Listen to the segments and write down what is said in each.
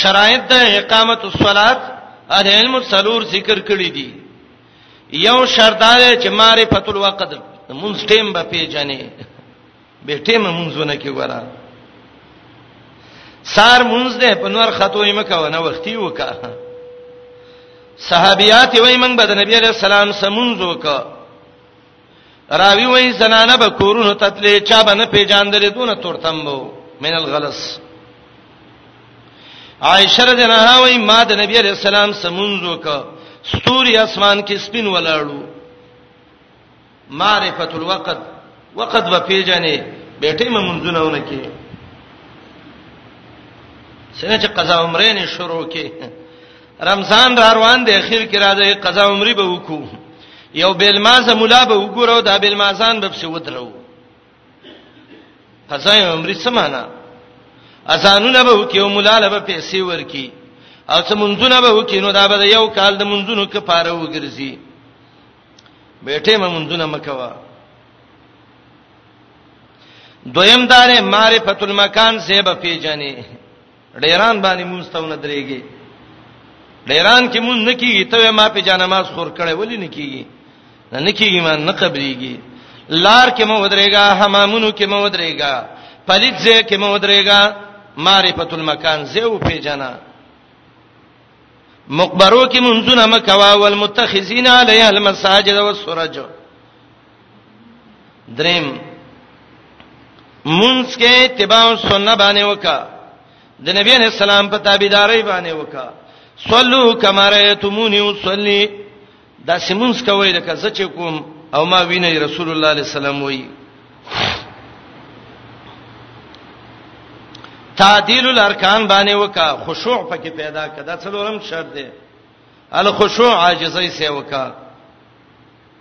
شرایط د اقامت الصلات اهل علم څلور ذکر کړی دي یو شرط دا چې معرفت الوقت مونږ ټیم به پیژنې به ټیم مونږونه کې ورا سار مونږ دې په نور خطوې مکه ونه وختي وکا صحابيات وای مونږ به د نبی عليه السلام سمونځ وکا راوی وای زنانه به کورونو تتلې چا به نه پیژاندلې دونه تورتم وو من الغلس عائشه رضی الله عنها وای ما د نبی علیہ السلام سمونځو ک ستوري اسمان کې سپین ولاړو معرفت الوقت وقت به پیژنې بیٹې مونږونه ونه کې څنګه چې قضا عمرې نه شروع کې رمضان را روان دی اخر کې راځي قضا عمرې به وکړو یو بیل مازه مولا به وګورو دا بیل مازان به څه ودرو قضا عمرې سمانا اذانونه به وکيو مولا له به پیسې ورکی او څه منځونه به وکي نو دا به یو کال د منځونو کې پاره وګرځي بیٹه مې منځونه مکوا دویم دار معرفت المکان سیب پیجنې ډیران باندې مونږ ته نه درېږي ډیران کې مونږ نکیږي ته ما په جنماز خور کړي ولې نکیږي نه نکیږي ما نه قبليږي لار کې مو ودرېګا حمامونو کې مو ودرېګا پلیت ځای کې مو ودرېګا معرفت المکان زیو پیجنا مقبرو کې منځونه مکوا والمتخذین علی المساجد والسرج دریم مونږ کې اتباع سنت باندې وکا د نبی علیہ السلام په تابعداري باندې وکا صلو کما رایتمونی وصلی دا سیمونس کوي لکه زه چې کوم او ما ویني رسول الله علیه السلام وایي تعدیل الارکان باندې وکا خشوع پکې پیدا کړه دا څلورم شرط دی الخشوع عاجزۍ سه وکا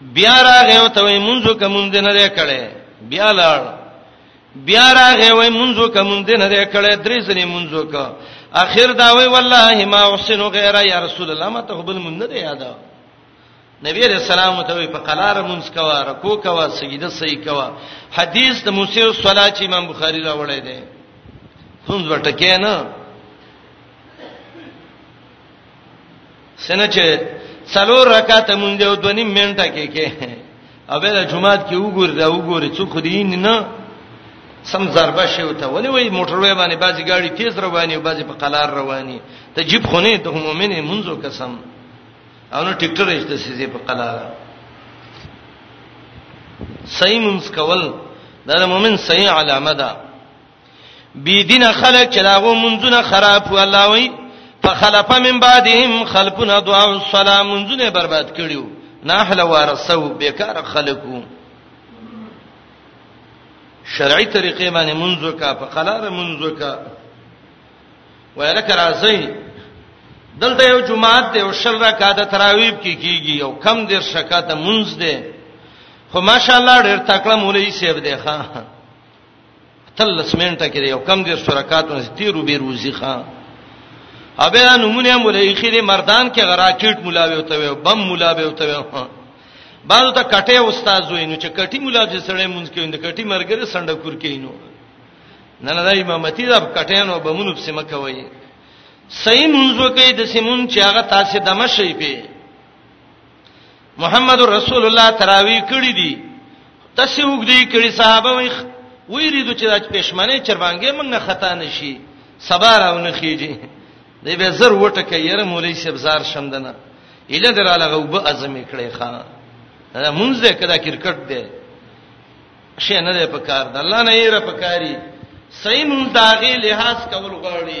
بیا راغې او ته وای مونږه کوم دې نه دی کړي بیا لاړ بیا راغې وای مونږه کوم دې نه دی کړي درې ځلې مونږه کا اخر دا وای والله ما احسن غیر یا رسول الله ما ته بل مونږ نه دی یاد نبی رسول الله ته په قلار مونږ کوا رکوع کوا سجده صحیح کوا حدیث د موسی صلی چې امام بخاری راوړی دی څنګه ورټکې نه سنه چې څلور رکعات مونږ دی او دوه نیم منټه کې کې اوبه د جمعات کې وګور دا وګور څوک دی نه سم ضربه شي او ته ولې وای موټر وای باندې بازي گاډي تیز رواني او بازي په قلار رواني ته جیب خونه ته مؤمن منځو قسم او نو ټیکټر یې ته سيزي په قلار صحیح منځ کول دا د مؤمن صحیح علامه ده بی دین خلق چې داغو منځونه خراب و الله وی فخلف من بعدهم خلفنا دعاء السلام منځونه برباد کړیو ناحله ورسو بیکار خلقو شرعي طریقې باندې منځو کا په قلار منځو کا وایره کرازي دلته یو جمعات دی او شل رکعات تراویب کی کیږي او کم دیر شکاته منځ دی خو ماشاءالله ډېر تکړه مولوی سیب دی ښا تل لسمنټه کې یو کم دیر شرکاتو نه تیرو بیر وزي ښا ابه نمونه مولای خیر مردان کې غراکټ مولا وي او ته بم مولا وي او ته بعضو ته کټه استاد وای نو چې کټي مولا چې سړی مونږ کې د کټي مرګره سنډه کور کې نو نه نه د امامتي د کټانو بمونو په سم کوي صحیح مونږ وکي د سیمون چې هغه تاسو دمه شي په محمد رسول الله تراوی کړی دی تاسو وګړي کړي صحابه وي ویریدو چې د پښمنې چربانګې موږ نه خطا نشي سبا راونه خيږي دی به زر وټه کې یره مولوی صاحب زار شمدنه اله دراله غوب اعظم کړي خان مونږ دې کدا کرکټ دې شي نه دې پکار د الله نه یې را پکاري صحیح مونږ داغه لحاظ کول غواړي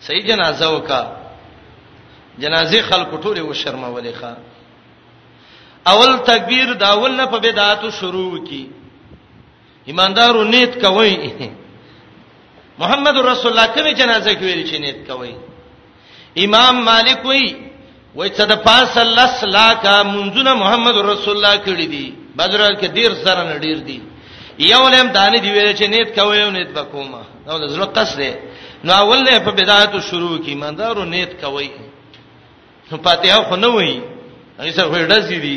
صحیح جنازه وکا جنازه خلق ټوله و شرمولې ښا اول تکبیر دا اول نه په بدعاتو شروع کی ایماندارو نیت کوي محمد رسول الله کومه جنازه کې ویل چې نیت کوي امام مالک وی وای څه د پاسه لس لاکه منځونه محمد رسول الله کړی دي بدرال کې ډیر سره نه ډیر دي یو لم دانی دی ویل چې نیت کوي او نیت وکوما نو د زړه قصد نو اول نه په بدايت شروع کی مندارو نیت کوي فاتحه خو نه وای ایسه وړځي دي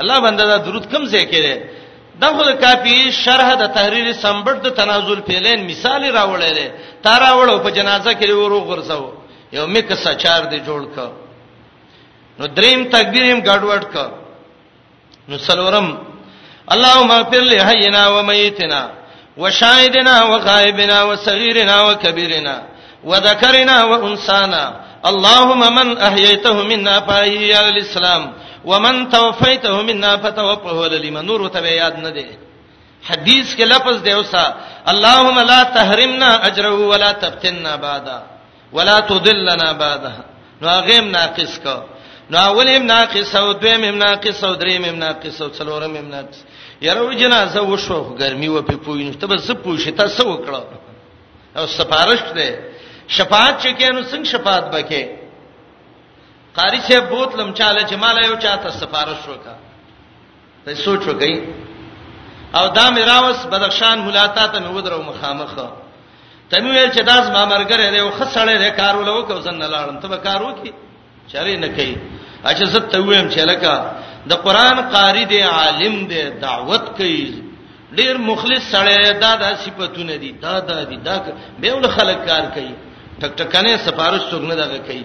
الله بنده دا درود کم ځای کې دی دا خو د کافی شرح د تحریر سمبټ د تنازل پیلین مثال راوړل دی تا راوړو په جنازه کې ورو غرسو یو میک سچار دی جوړ ک نو دریم تکبیر هم ګډوډ ک نو سلورم اللهم اغفر لحینا ومیتنا وشاهدنا وغائبنا وصغيرنا وكبيرنا وذكرنا وانثانا اللهم من احييته منا فاحيي على الاسلام ومن توفيته منا فتوفه لمن نور ته یاد نه دی حدیث کې لفظ دی اوسا اللهم لا تحرمنا اجره ولا تفتنا بعدا ولا تضلنا بعدها نو هغه هم ناقص کو نو اول هم ناقص او دویم هم ناقص او دریم هم ناقص او څلورم هم ناقص یره جنازه وشو ګرمي و په پوی نو ته بس پوښی تاسو وکړه او سفارش ده شفاعت چې کینو څنګه شفاعت بکې قاری صاحب بوتلم چاله چې مال یو چاته سفارش وکړه ته سوچ وکړي او دا مې راوس بدخشان ملاتا ته مې ودرو مخامخ ته مې ویل چې دا زما مرګره دی او خسړې دی کار ولو کو زنه لاړم ته به کار وکي چاري نه کوي اچھا زه ته ویم چې لکه د قران قاری دی عالم دی دعوت کوي ډیر مخلص سړی دا د صفاتونه دي دا دا دي دا به ول خلک کار کوي ټک ټکنه سفارش څوک نه دغه کوي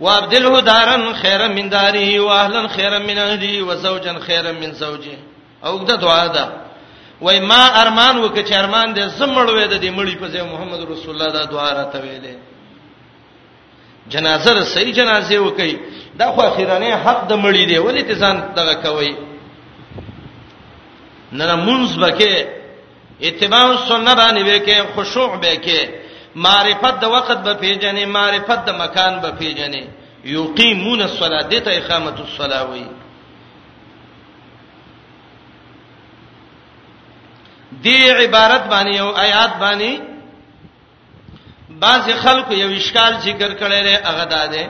وابدله دارن خیر من داری واهلا خیر من اهلی وزوجا خیر من زوجی او دا دعا ده وای ما ارمان وک چې ارمان دې زمړ وې د دې مړی په ځای محمد رسول الله دا دعا راته ویلې جنازه را صحیح جنازه وکي دا خو اخیرانه حق د مړی دی ولې ته ځان دغه کوي نه نه مونږ بکه اتباع السنه باندې به کې خشوع به کې معرفت د وخت به پیژنې معرفت د مکان به پیژنې یقیمون الصلاه د ته اقامت الصلاه وی دی عبارت باندې او آیات باندې بعض خلکو یو اشکال ذکر کړی دی هغه دا دی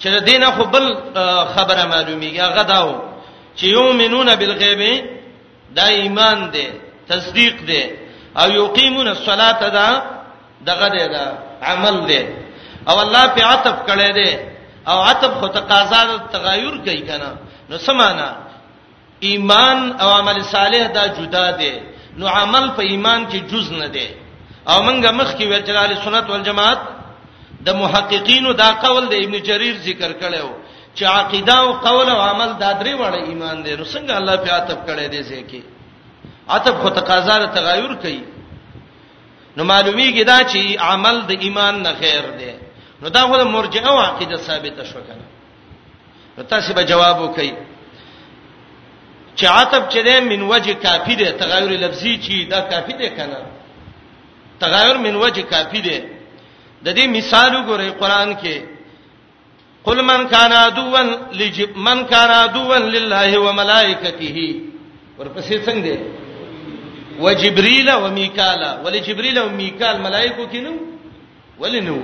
چې د دینه خو بل خبره معلومیږي هغه داو چې یومنون بالغیب دا ایمان دی تصدیق دی او یقیمون الصلاه دا دغه دی دا عمل دی او الله په عطف کړی دی او عطف خو تقاضا د تغیر کوي کنه نو سمانا ایمان او عمل صالح دا جدا دي نو عمل په ایمان کې جز نه دی او منګه مخ کې ویل چې اهل سنت والجماعت د محققینو دا قول د ابن جریر ذکر کړو چې عقیده او قول او عمل دا درې وړ ایمان دی نو څنګه الله په عتب کړي دي ځکه عتب خو تقاضا له تغایر کوي نو معلومیږي دا چې عمل د ایمان نه خیر دی نو دا خو د مرجئه او عقیده ثابته شو کنه تاسو به جواب وکړئ چې عتب چې ده من وجه کافی ده تغیر لفظي چې دا کافی ده کنه تغیر من وجه کافی ده د دې مثال وګورئ قران کې قل من کان عدوا لجب من کان عدوا لله وملائکته ورپسې څنګه ده وجبريل وميكال ولجبريل وميكال ملائکه کې نو ولې نو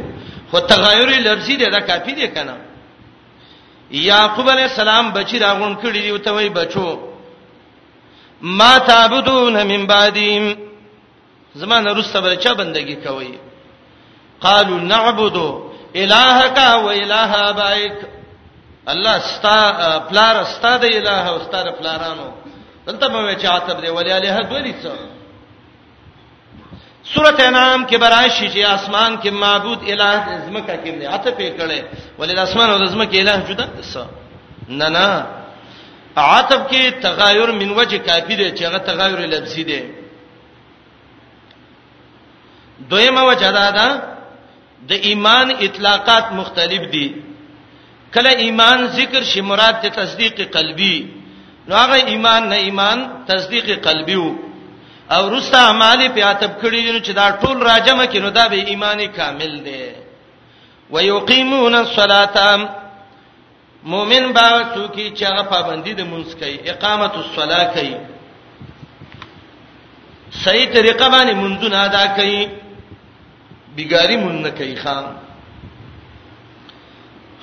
خو تغیر لفظي دی دا کافی دی کنه یعقوب علی السلام بچی راغون کړی دی ته وای بچو ما تعبدون من بعدیم زمانه رسته بل چا بندگی کوي قالوا نعبد الهك و اله ابائك الله ستا پلار ستا د اله او ستا د پلارانو دلته به چاته دی ولی اله دوی څه سورۃ انعام کې براشي چې اسمان کې معبود الہ زمکه کې نه اته پې کړي ولې د اسمان او د زمکه الہ جدا څه نه نه عتب کې تغایر من وجه کافی دی چې هغه تغایر لفظي دی دویمه وجه دا ده د ایمان اطلاقات مختلف دي کله ایمان ذکر شي مراد ته تصدیق قلبي نو هغه ایمان نه ایمان تصدیق قلبي وو او رسته اعمال په اتب کړی دي چې دا ټول راجمه کینو دا به ایمانی کامل دی ويقيمون الصلاه مؤمن با څوکي چې هغه پابندي د مونږ کوي اقامت الصلاه کوي صحیح طریقه باندې مونږونه ادا کوي بیګاری مونږ نه کوي خان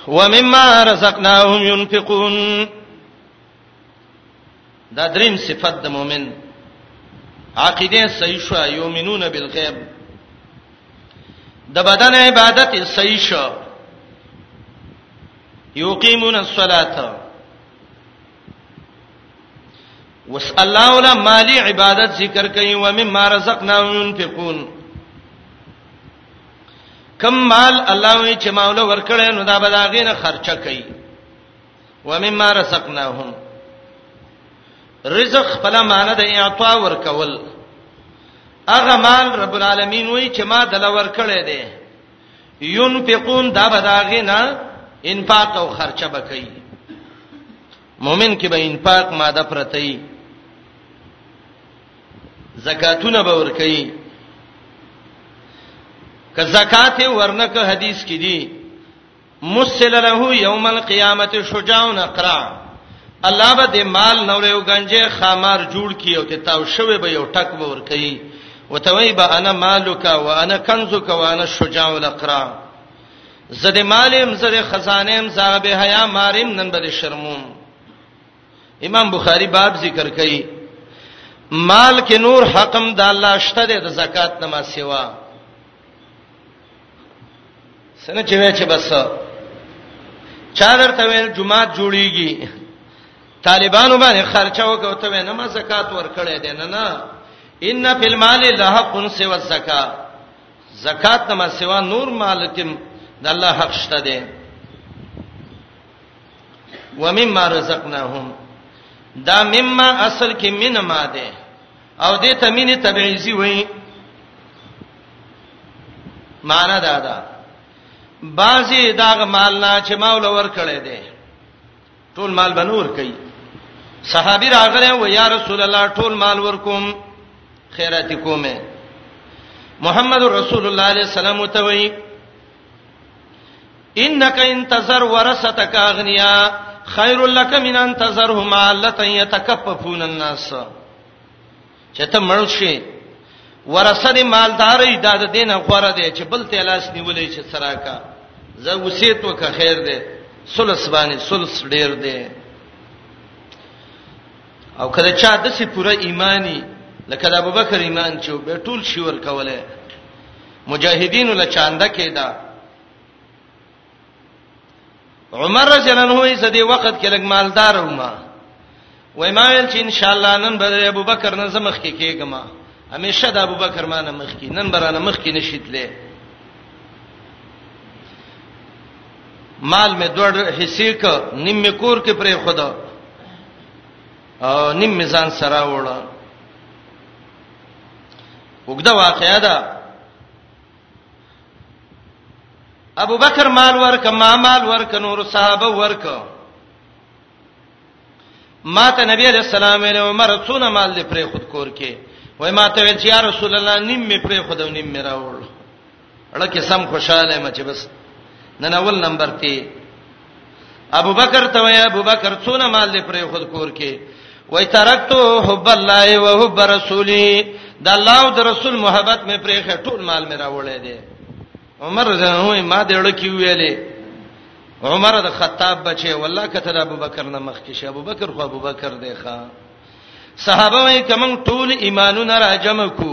ومما رزقناهم ينفقون دا دریم صفت د مؤمن عقیده صحیح شو یؤمنون بالغیب د بدن عبادت صحیح شو یقیمون الصلاه وس الله ولا مالی عبادت ذکر کوي و مما رزقناهم ينفقون کم مال الله وی چې ماوله ورکړې نو دا بداغینه خرچه کوي ومما رزقناهم رزق خپل معنی د اعطاء ورکول اغه مال رب العالمین وای چې ما دل ورکړې دي ينفقون دا بداغه نه انفاق او خرچه بکې مؤمن کې به انفاق ماده پرته ای زکاتونه به ورکې که زکات ورنکه حدیث کې دي مسل له یوم القیامت شجاعون اقرا الله به د مال نور یو گنجه خمار جوړ کی او ته تاو شوی به یو ټک به ور کوي وتوی به انا مالک و انا کنزک و انا شجاع الاقرا زده مالم زده خزانم زغه به حیا مارم نن به شرموم امام بخاری باب ذکر کوي مال کې نور حقم د الله شته د زکات نما سیوا سنه چې وای چې بس چا درته ویل جمعات جوړیږي طالبانو باندې خرچه وکړو ته نه ما زکات ورکړې ده نه نه ان فی المال لحق سوى الزکات زکات نه ما سوا نور مالتم د الله حق شته ده ومما رزقناهم دا مما اصل کې مینه ماده او دې ته مینه تبعیزی وایي معنا دا ده بعضی داغه مال نه چې مال ور کړی دی ټول مال بنور کوي صحابي راغله و یا رسول الله ټول مال ور کوم خیرات کومه محمد رسول الله علیه السلام ته وایي انک انتظر ورثتک اغنیا خیر لک من ان تذرهم علتا یتکففون الناس چته مړ شي ورثه دې مالداري دا د دین غوړه دي چې بل ته لاس نیولې چې سراکا زه وصیت وکه خیر دې سلس باندې سلس ډیر دې او کله چا د سي پوره ایمانی لکه د ابوبکر ایمان چې به ټول شي ور کوله مجاهدین له چاندا کېدا عمر رضی الله عنه یې سدي وخت کې لګ مالدار ومه وای ما ویل چې ان شاء الله نن به ابو بکر نه زمخ کې کېږم همیشه د ابو بکر مانه مخ کې نن برانه مخ کې نشیتلې مال می دوړ حصے ک نیم می کور کې پرې خدا او نیم می ځان سره وړه وګدا واقعیا ده ابو بکر مال ورک ما مال ورک نور صحابه ورک ما ته نبی علیہ السلام ویل عمر څونه مال دې پرې خود کور کې وای ما ته ویل چې یا رسول الله نیم می پرې خود او نیم می راوړ لکه سم خوشاله مچ بس نن اول نمبر ته ابو بکر ته وای ابو بکر څونه مال دې پرې خود کور کې وای ترکتو حب الله او حب رسولي د الله او د رسول محبت مې پرې خې ټول مال مې راوړې دي عمر زنه ما دې وړ کې ویلې عمر د خطاب بچي والله کته د ابو بکر نه مخ کې شه ابو بکر خو ابو بکر دی ښا صحابه وای کوم ټول ایمانونه راجم کو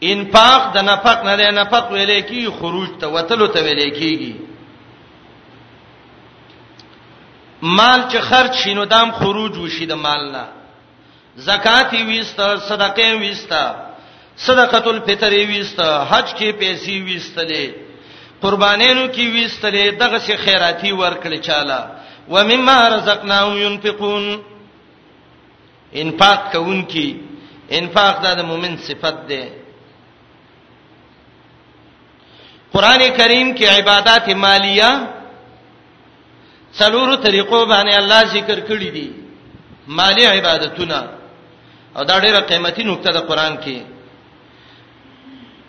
انفاق د نفق نه دی نفق ویلې کی خروج ته وتلو ته ویلې کیږي مال چې خرج شینو دام خروج وشي د مال نه زکات ویست صدقه ویست صدقۃ الفطر ویست حج کې پیسې ویستلې قربانینو کې ویستلې دغه سي خیراتی ورکړي چاله ومما رزقناهم ينفقون انفاق کوونکی انفاق دا د مؤمن صفت ده قران کریم کې عبادت مالیه څلورو طریقو باندې الله ذکر کړی دي مالی عبادتونه او دا ډیره قیمتي نقطه ده قران کې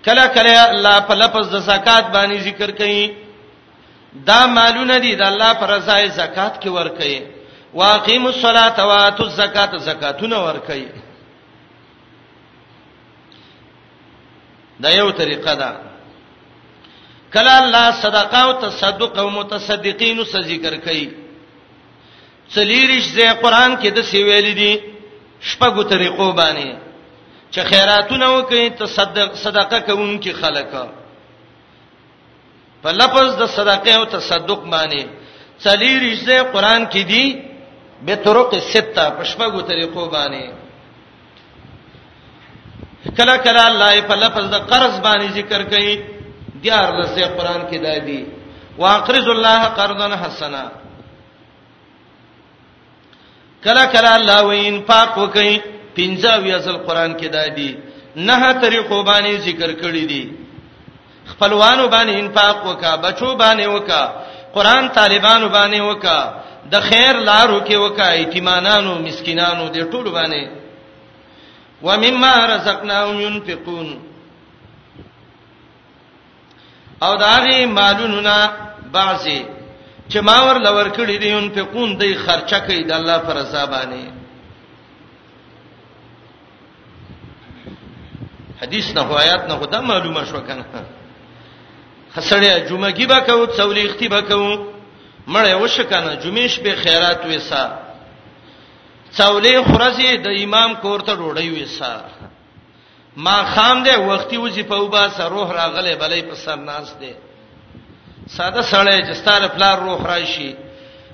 کله کله الله په لفظ د زکات باندې ذکر کوي دا مالونه دي د الله پر رضا زکات کې ورکړي واقیم الصلاۃ واتو الزکات زکاتونه ورکړي دا یو طریقه ده کله الله صدقه او تصدق او متصدقین څه ذکر کوي څلیریش زې قران کې د سی ویل دي شپږو طریقو باندې چې خیراتونه وکړي تصدق صدقه کوونکي خلک په لفظ د صدقه او تصدق باندې چلی رښتې قران کې دي به طرق سته پښپغو طریقو باندې کله کله الله په لفظ د قرض باندې ذکر کوي دیار لسه قران کې دادی واقرض الله قرضا حسنا کله کله الله وی انفاق وکي پنځه وی اصل قران کې دادی نه طریقو باندې ذکر کړی دی خپلوانو باندې انفاق وکا بچو باندې وکا قران طالبانو باندې وکا د خیر لارو کې وکا ایتمانانو مسکینانو دې ټول باندې ومما رزقناهم ينفقون او داغه مالونو نه بعضی چې ما ور لور کړی دی ان په قون دی خرچه کوي د الله پر رضا باندې حدیث نه آیات نه خدای معلومه شو کنه خسړیا جمعه کی به کو څولېختی به کو مړې وشکنه جمعې شپې خیرات وېسا څولې خرزي د امام کور ته ډوړی وېسا ما خام دی وختي وځي په وبا سره روح راغله بلې په سر ناس دی ساده سړی چې ستاره پلار روح راشي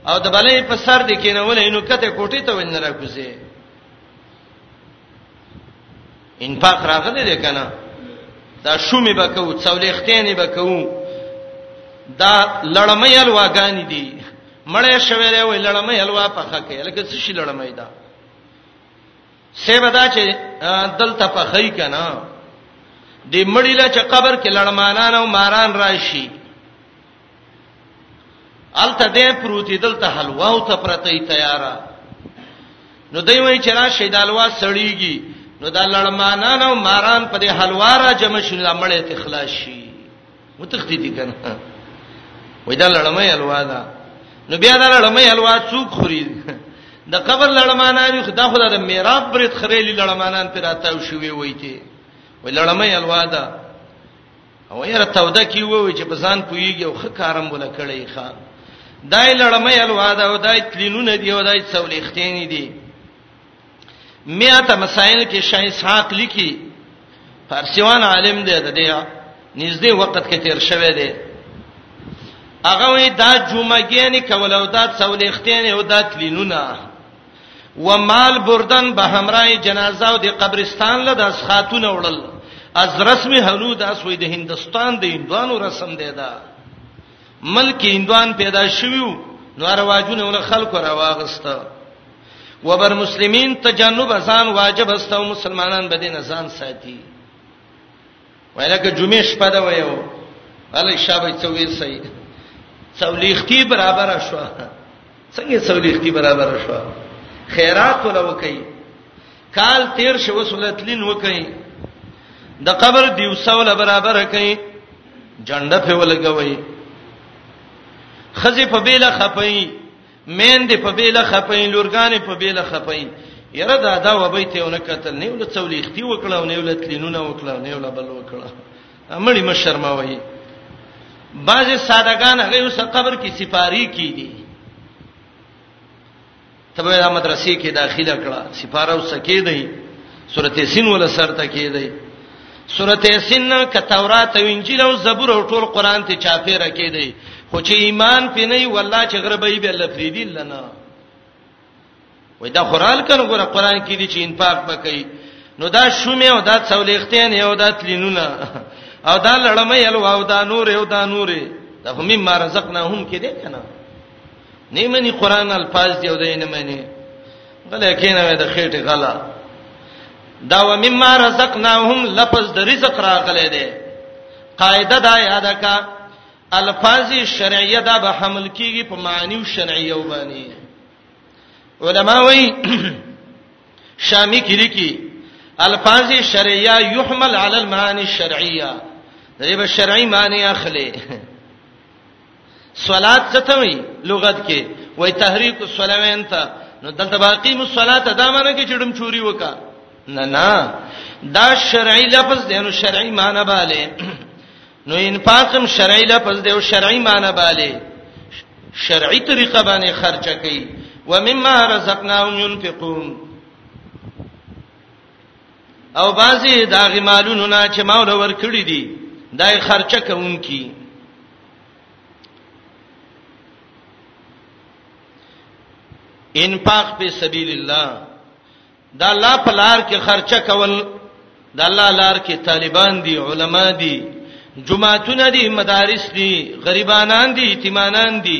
او د بلې په سر دی کینولې نو کته کوټی ته ونه راکوزي ان پاک راغله دی کنه دا شومې بکو څولېختېنې بکو دا لړمې الواګانی دي مړې شویلې وې لړمې الوا پخه کې لکه څه شي لړمې ده سیبه دا چې دلته په خی کنه د مړی له چې قبر کې لړمانان او ماران راشي الته دې پروتي دلته حلوا او ته پرته تیارا نو دوی وایي چې را شي د حلوا سړیږي نو دا لړمانان او ماران په دې حلوا را جمع شول مړې تخلاص شي وتختی دي کنه وای دا لړمه الوا ده نو بیا دا لړمه الوا څوک خوري د قبر لړمانان یو خدا خدا د میراب برید خریلی لړمانان پر راتاو شوی وای ته وای لړمه الوا ده او یې راتاوده کی وای چې په ځان پویږي او خکارم ولا کړی ښا دای لړمه الوا ده او دای تلینونه دی او دای څولې ختینې دی میاته مسائل کې شای اسحاق لیکي فارسیوان عالم دی د دې نږدې وخت کې تیر شوی دی هغه وی دا جمعګیانی کول او دا څولېختین او دا تلینونه و مال بردن به همراهي جنازه او د قبرستان له داس خاتون وړل از رسم هنود اس وې د هندستان د هندوانو رسم دی دا ملک هندوان پیدا شویو نو رواجونه ول خلکو راواغسته وبر مسلمین تجنب ځان واجب است او مسلمانان به دین ځان ساتي وایلکه جمعې شپه دا وایو ولې شابه څوې سي څولېختی برابر شو څنګه څولېختی برابر شو خیرات ولا وکي کال تیر شو وسولتلین وکي د قبر دیوسول برابر کړي جنډه په ولګوي خزي په بیله خپي مین دې په بیل خپې لورګانې په بیل خپې یره دا دا وبې ته ونه قتل نه ول څولېختی وکړه او نه ول تلینونه وکړه نه ول بل وکړه امړي مشرما وایي بعضی سادهګان هغه اوس قبر کې سپاری کی دي تبه دا مدرسې کې داخله کړه سپاره اوس کې دی سورته سین ول سرته کې دی سورته یاسین ک تورات او انجیل او زبور او ټول قران ته چاپیره کیدی خو چې ایمان پې نه والله چې غربې به الله فریدی لنا وای دا قران کنه ګوره قران کې دي چې انفاق وکړي نو دا شومه او دا څولېختین یو دا تلینونه او دا لړمې الو او دا نور یو دا نورې ته هم ما رزقناهم کې دي کنه نه مني قران الفاظ دی او دین مني غلې کینه وې د خېټه غلا دا و مما رزقناهم لفظ د رزق راغلې ده قاعده دا یاد کا الفاظ شرعیه دا به حمل کیږي په معنی او شرعیه وبانی علما وایي شامی کلی کی الفاظ شرعیه یحمل علی المعانی الشرعیه دغه شرعی معنی اخلي صلات څه ته وایي لغت کې وایي تحریک الصلوین ته نو دلته باقی مصلات دا معنی کې چړم چوری وکا نه نه دا شرعي لفظ دی نو شرعي معنی bale نو انفاقم شرعي لفظ دی او شرعي معنی bale شرعي طریقه باندې خرچه کوي ومما رزقناهم ينفقون او بعضی دا غي مالونو نه چې ما ور ور کړی دي دای خرچه کوونکی انفاق په سبیل الله دا الله په لار کې خرچه کول دا الله لار کې طالبان دي علما دي جمعهتون دي مدارس دي غریبانان دي یتیمانان دي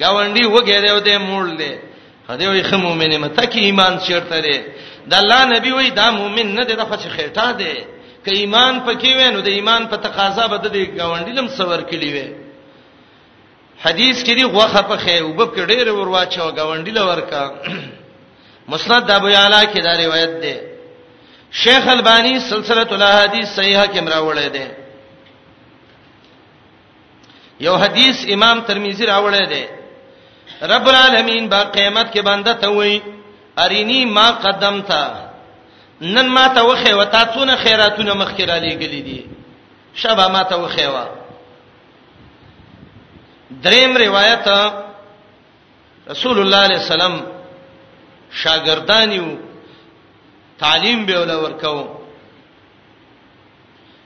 گاونډي وګړي او دې مول دې هدي وي خه مؤمنه مته کې ایمان چیرته دی د الله نبی وای دا مؤمن نه دی د خو خېټه دی که ایمان پکې وینو د ایمان په تقاضا به د دې گاونډي لم سور کړي وي حدیث کې دی غوخه په خې او بب کې ډېر ور واچو گاونډي لورکا مسند ابو یعلا کې دا روایت دی شیخ البانی سلسله الاحادیث صحیحه کې مراوړې ده یو حدیث امام ترمذی راوړی دی رب العالمین با قیامت کې بنده ته وایي ارینی ما قدمت نن ما ته وخه وتا څونه خیراتونه مخکې را لېګلې دي شبا ما ته وخه وا دریم روایت رسول الله علیه السلام شاګردانیو تعلیم به ول ورکاو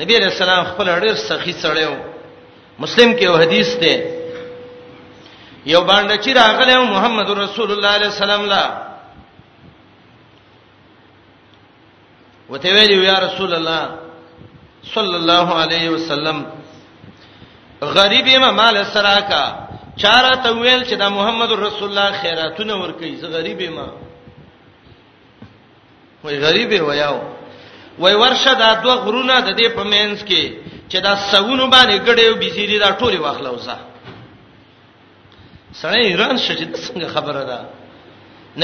نبی علیہ السلام خپل ډېر سخی سړی و مسلم کې یو حدیث دی یو باندې چې راغلی محمد رسول الله علیه السلام لا وته ویلی یا رسول الله صلی الله علیه وسلم غریب ما مال سراکا چاره ته ویل چې دا محمد رسول الله خیراتونه ور کوي زه غریب ما وای غریب ویاو وای ورشه دا دوه غرونه د دې په مینس کې چې دا سونو باندې ګډې او بيزيري دا ټولي واخلوځه سړی ایران شجه څنګه خبره ده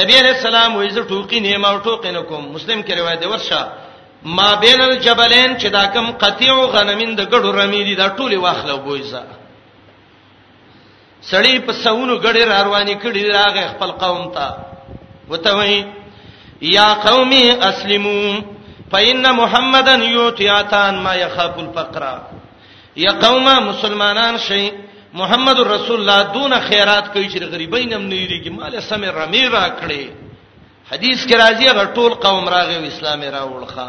نبی علیہ السلام وایي زه ټوکی نه ما ټوکی نه کوم مسلم کې روایت دی ورشه ما بین الجبلین چې دا کم قطیع غنمین د ګډو رمی دي دا ټولي واخلو بوځه سړی په سونو غړي را روانې کړي راغې خپل قوم ته وته وی یا قومي اسلمو فإن محمدن یوتیاتان ما یخاف الفقر یا قوم مسلمانان شي محمد رسول الله دون خیرات کوي چې غریبین هم نه یریږي مال سم رمی را کړي حدیث کې راځي هغه ټول قوم راغی اسلام راوړخه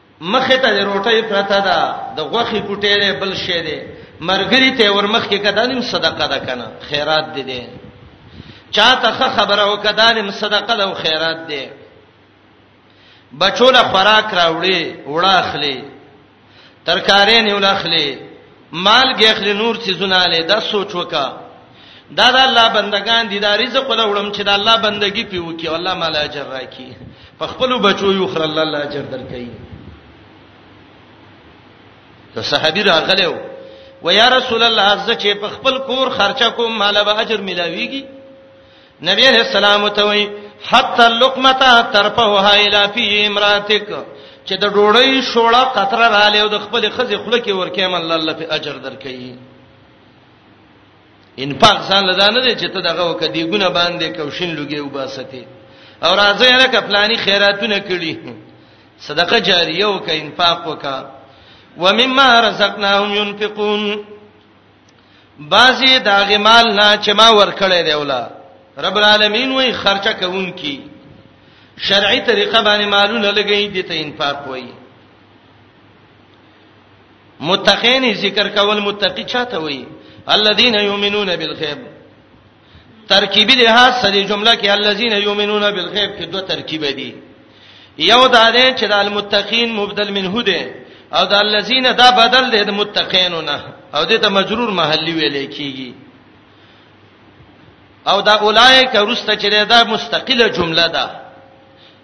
مخه ته د روټۍ پرته ده د غوخي کوټې ده بل شی ده مرګري ته ورمخ کې کدانم صدقه ده کنه خیرات دي ده چاته خبره او کدانم صدقه ده او خیرات ده بچوله خوراک راوړي وړه اخلي ترکارې نه ولاخلي مال ګخلي نور چیزونه لې د سوچ وکړه دا د الله بندگان دي دا رزق ولا وړم چې د الله بندگی پیو کی الله مال اجر راکی په خپل بچو یو خر الله الله اجر درکې ته صحابي راغلو و یا رسول الله عز چې په خپل کور خرچه کوم مال به اجر ملاويږي نبی عليه السلام ته وي حتا لقمتا ترفعها الى في امراتك چې د ډوړی شوړه قطره را لې او د خپل خزې خله کې ورکه من الله په اجر درکې ان پاک ځان لدا نه دی چې ته دغه وکړه دی ګونه باندې کوشن لګي وباسته او راځي نه کپلانی خیراتونه کړي صدقه جاریه او ک انفاق وکا ومما رزقناهم ينفقون بازي داغه مال نه چې ما ورکړې دی ولا رب العالمین وای خرچه کوونکی شرعي طریقه باندې مالونه لګی دي ته انفاق وای متقین ذکر کول متقی چاته وي الذين يؤمنون بالغيب ترکیبی لحاظ سره جمله کې الذين يؤمنون بالغيب کې دوه ترکیب دي یو دا دی چې د المتقین مبدل منه دی او د الذين دا بدل دی د متقینونه او دې ته مجرور محلی ویل کیږي او دا اولایک ورسته چې دا مستقله جمله ده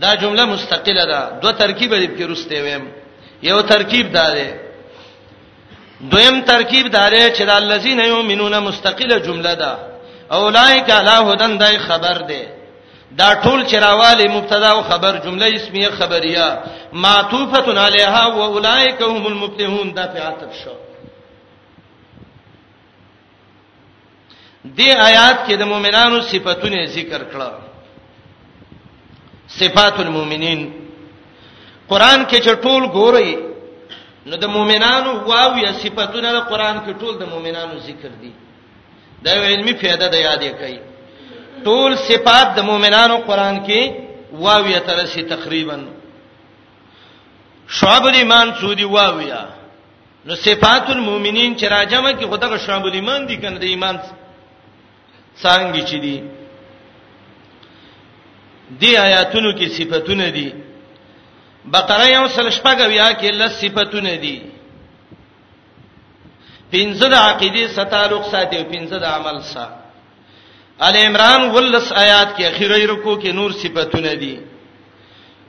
دا جمله مستقله ده دوه ترکیب دې کې روسته ویم یو ترکیب دا دی دویم ترکیب دا دی چې د الذین یؤمنون مستقله جمله ده اولایک علی هدن دای خبر ده دا ټول چرواله مبتدا او خبر جمله اسمیه خبریه معطوفه علیها و اولایک هم المفلحون دا په عاطف شو دې آیات کې د مؤمنانو صفاتونه ذکر کړه صفات المؤمنین قران کې چې ټول ګورئ نو د مؤمنانو واو یا صفاتونه د قران کې ټول د مؤمنانو ذکر دي دا یو علمي فائدہ ده یادې کوي ټول صفات د مؤمنانو قران کې واو یا ترسي تقریبا شعب الایمان سودی واو یا نو صفات المؤمنین چې راجمه کې خدغه شعب الایمان دي کنه د ایمان څنګه چي دي دی آیاتونو کې صفاتونه دي بقره یو سل شپږه بیا کې لس صفاتونه دي پنځه د عقیده ستالوق ساتي پنځه د عمل سره ال عمران ولس آیات کې اخیری رکو کې نور صفاتونه دي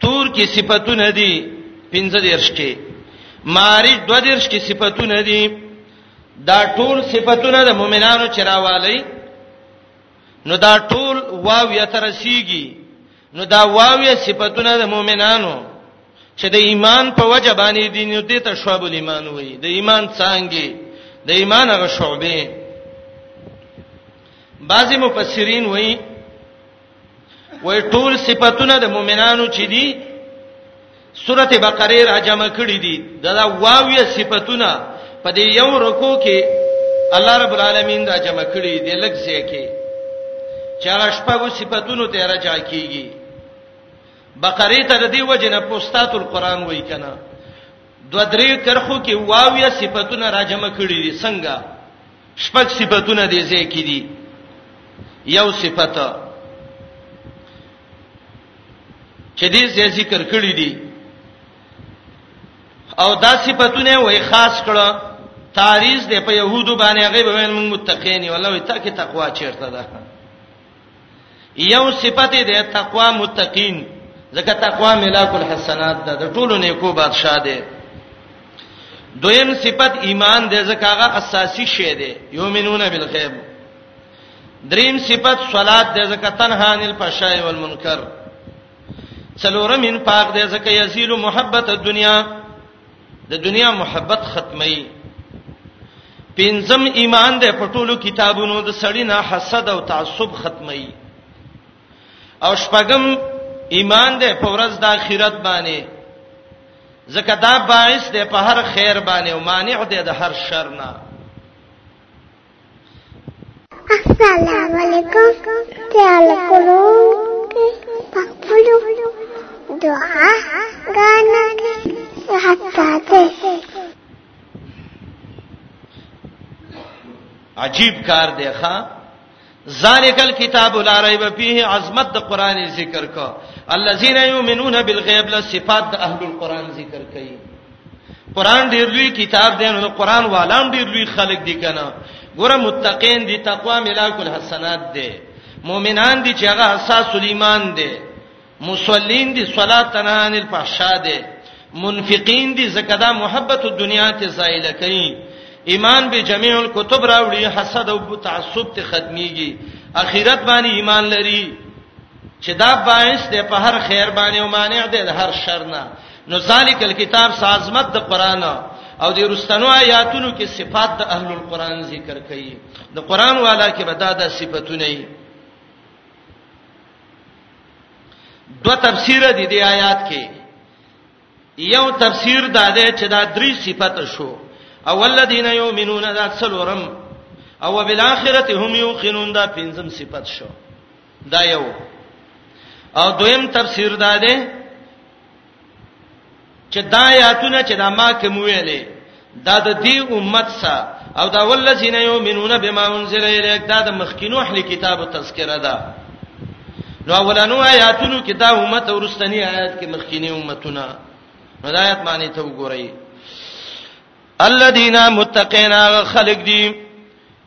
تور کې صفاتونه دي 15 کې مارج 22 کې صفاتونه دي دا ټول صفاتونه د مؤمنانو چروالی نو دا ټول واو یا ترسیږي نو دا واو یا صفاتونه د مؤمنانو چې د ایمان په وجه باندې دي نو دې ته شعب الایمان وایي د ایمان څنګه د ایمان هغه شعبې بعضی مفسرین وایي وای ټول صفاتونه د مؤمنانو چې دي سورته بقره را جمع کړي دي دا واویه صفاتونه په دې یو رکو کې الله رب العالمین دا جمع کړي دي لږ ځای کې چې هغه شپږو صفاتونو ته راځي کیږي بقره ته د دې وجنه پوستات القرآن وای کنه دو درې کرخو کې واویه صفاتونه را جمع کړي دي څنګه شپږ صفاتونه دې ځای کې دي یو صفت چې دې ځای ذکر کړی دي او دا صفاتونه وای خاص کړه تعریض دې په يهودو باندې غیب وین موږ متقین یو الله وي تاکي تقوا چیرته ده یو صفت دی تقوا متقین ځکه تقوا ملاک الحسنات ده د ټولو نیکو بادشاہ دی دویم صفت ایمان دی ځکه هغه اساسي شی دی یومنون بالغیب دریم صفت صلات دی ځکه تنها عن الفحشاء والمنکر څلورم ان پاک دی ځکه یزیل محبت الدنیا د دنیا محبت ختمي پنځم ایمان د پټولو کتابونو د سړی نه حسد او تعصب ختمي او شپږم ایمان د پورز د اخرت باندې زکه دا باعث د په هر خیر باندې او مانع د هر شر نه السلام علیکم تعال کولو پخپلو دعا غانا کې حتا ته عجیب کار دی ښا ذالک الكتاب لا ریب فیه عظمت د قران ذکر کو الذين يؤمنون بالغیب لا صفات د اهل القران ذکر کوي قران ډیر لوی کتاب دی نو قران والام ډیر لوی خلق دي کنه ګوره متقین دي تقوا ملاک الحسنات دي مؤمنان دي چې هغه اساس ایمان دي مصلین دي صلات تنان الفحشاء دي منفقین دي زکدا محبت الدنیا ته زایل کوي ایمان به جميع الكتب راوړي حسد او تعصب ته ختميږي اخرت باندې ایمان لري چې دا باعث دی په هر خیر باندې او مانع دی د هر شر نه نو ذالک الكتاب سازمت د قران او د رستنو آیاتونو کې صفات د اهل القران ذکر کړي د قران والا کې بدا د صفاتونه یې دو تفسیر دي د آیات کې یو تفسیر دا دی چې دا درې صفات شو اول الذين يؤمنون ذات سلورم او بالاخره هم يوقنون دا پنځم صفات شو دا یو او دویم تفسیر دا دی چې دا آیاتونه چې دا ما کوم ویلې دا د دې امت سره او دا ولذین یؤمنون بما انزل الیک دا د مخکینو اهل کتابو تذکرہ ده نو اولانو آیاتونو کې دا امت ورستنی آیات کې مخکینی امتونه هدایت معنی ته وګورئ الذين متقين خلق دي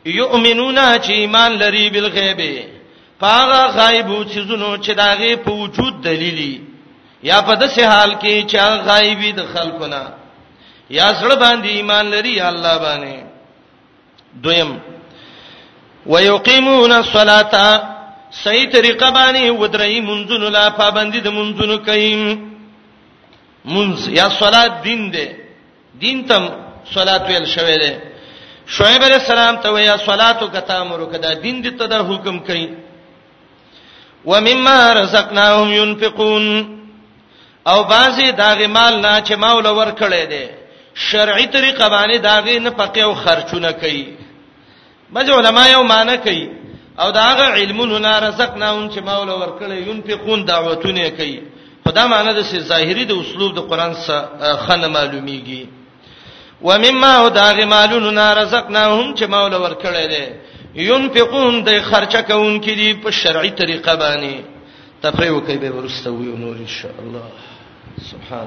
یؤمنون چې ایمان لري بالغیب پاغه غایب چې زونو چې داغه په وجود دلیلی یا په داسې حال کې چې غایبی د خلقونه یا سره باندې ایمان لري الله باندې دویم ويقيمون الصلاه صحیح طریقه باندې ودرې منځونو لا پابندي د منځونو کوي منځ یا صلات دین دی دین تم صلات ویل شوې ده شعیب علیہ السلام ته ویا صلاتو کتا امر کدا دین دې ته دا حکم کړي ومما رزقناهم ينفقون او بازي داغه مال نه چې ماول ور کړې ده شرعي طریقه باندې داغه نه پکې او خرچونه کوي بج علماء یو معنی کوي او دا هغه علمونو نه رزقناهم چې مولا ورکړي ينفقون دعوتونه کوي خدا معنی د ظاهري د اسلوب د قران سره خنه معلومیږي ومما هو داغه مالونو نه رزقناهم چې مولا ورکړي دي ينفقون د خرچه کوون کې دي په شرعي طریقه باندې تفریو کوي به ورسته وي نور ان شاء الله سبحان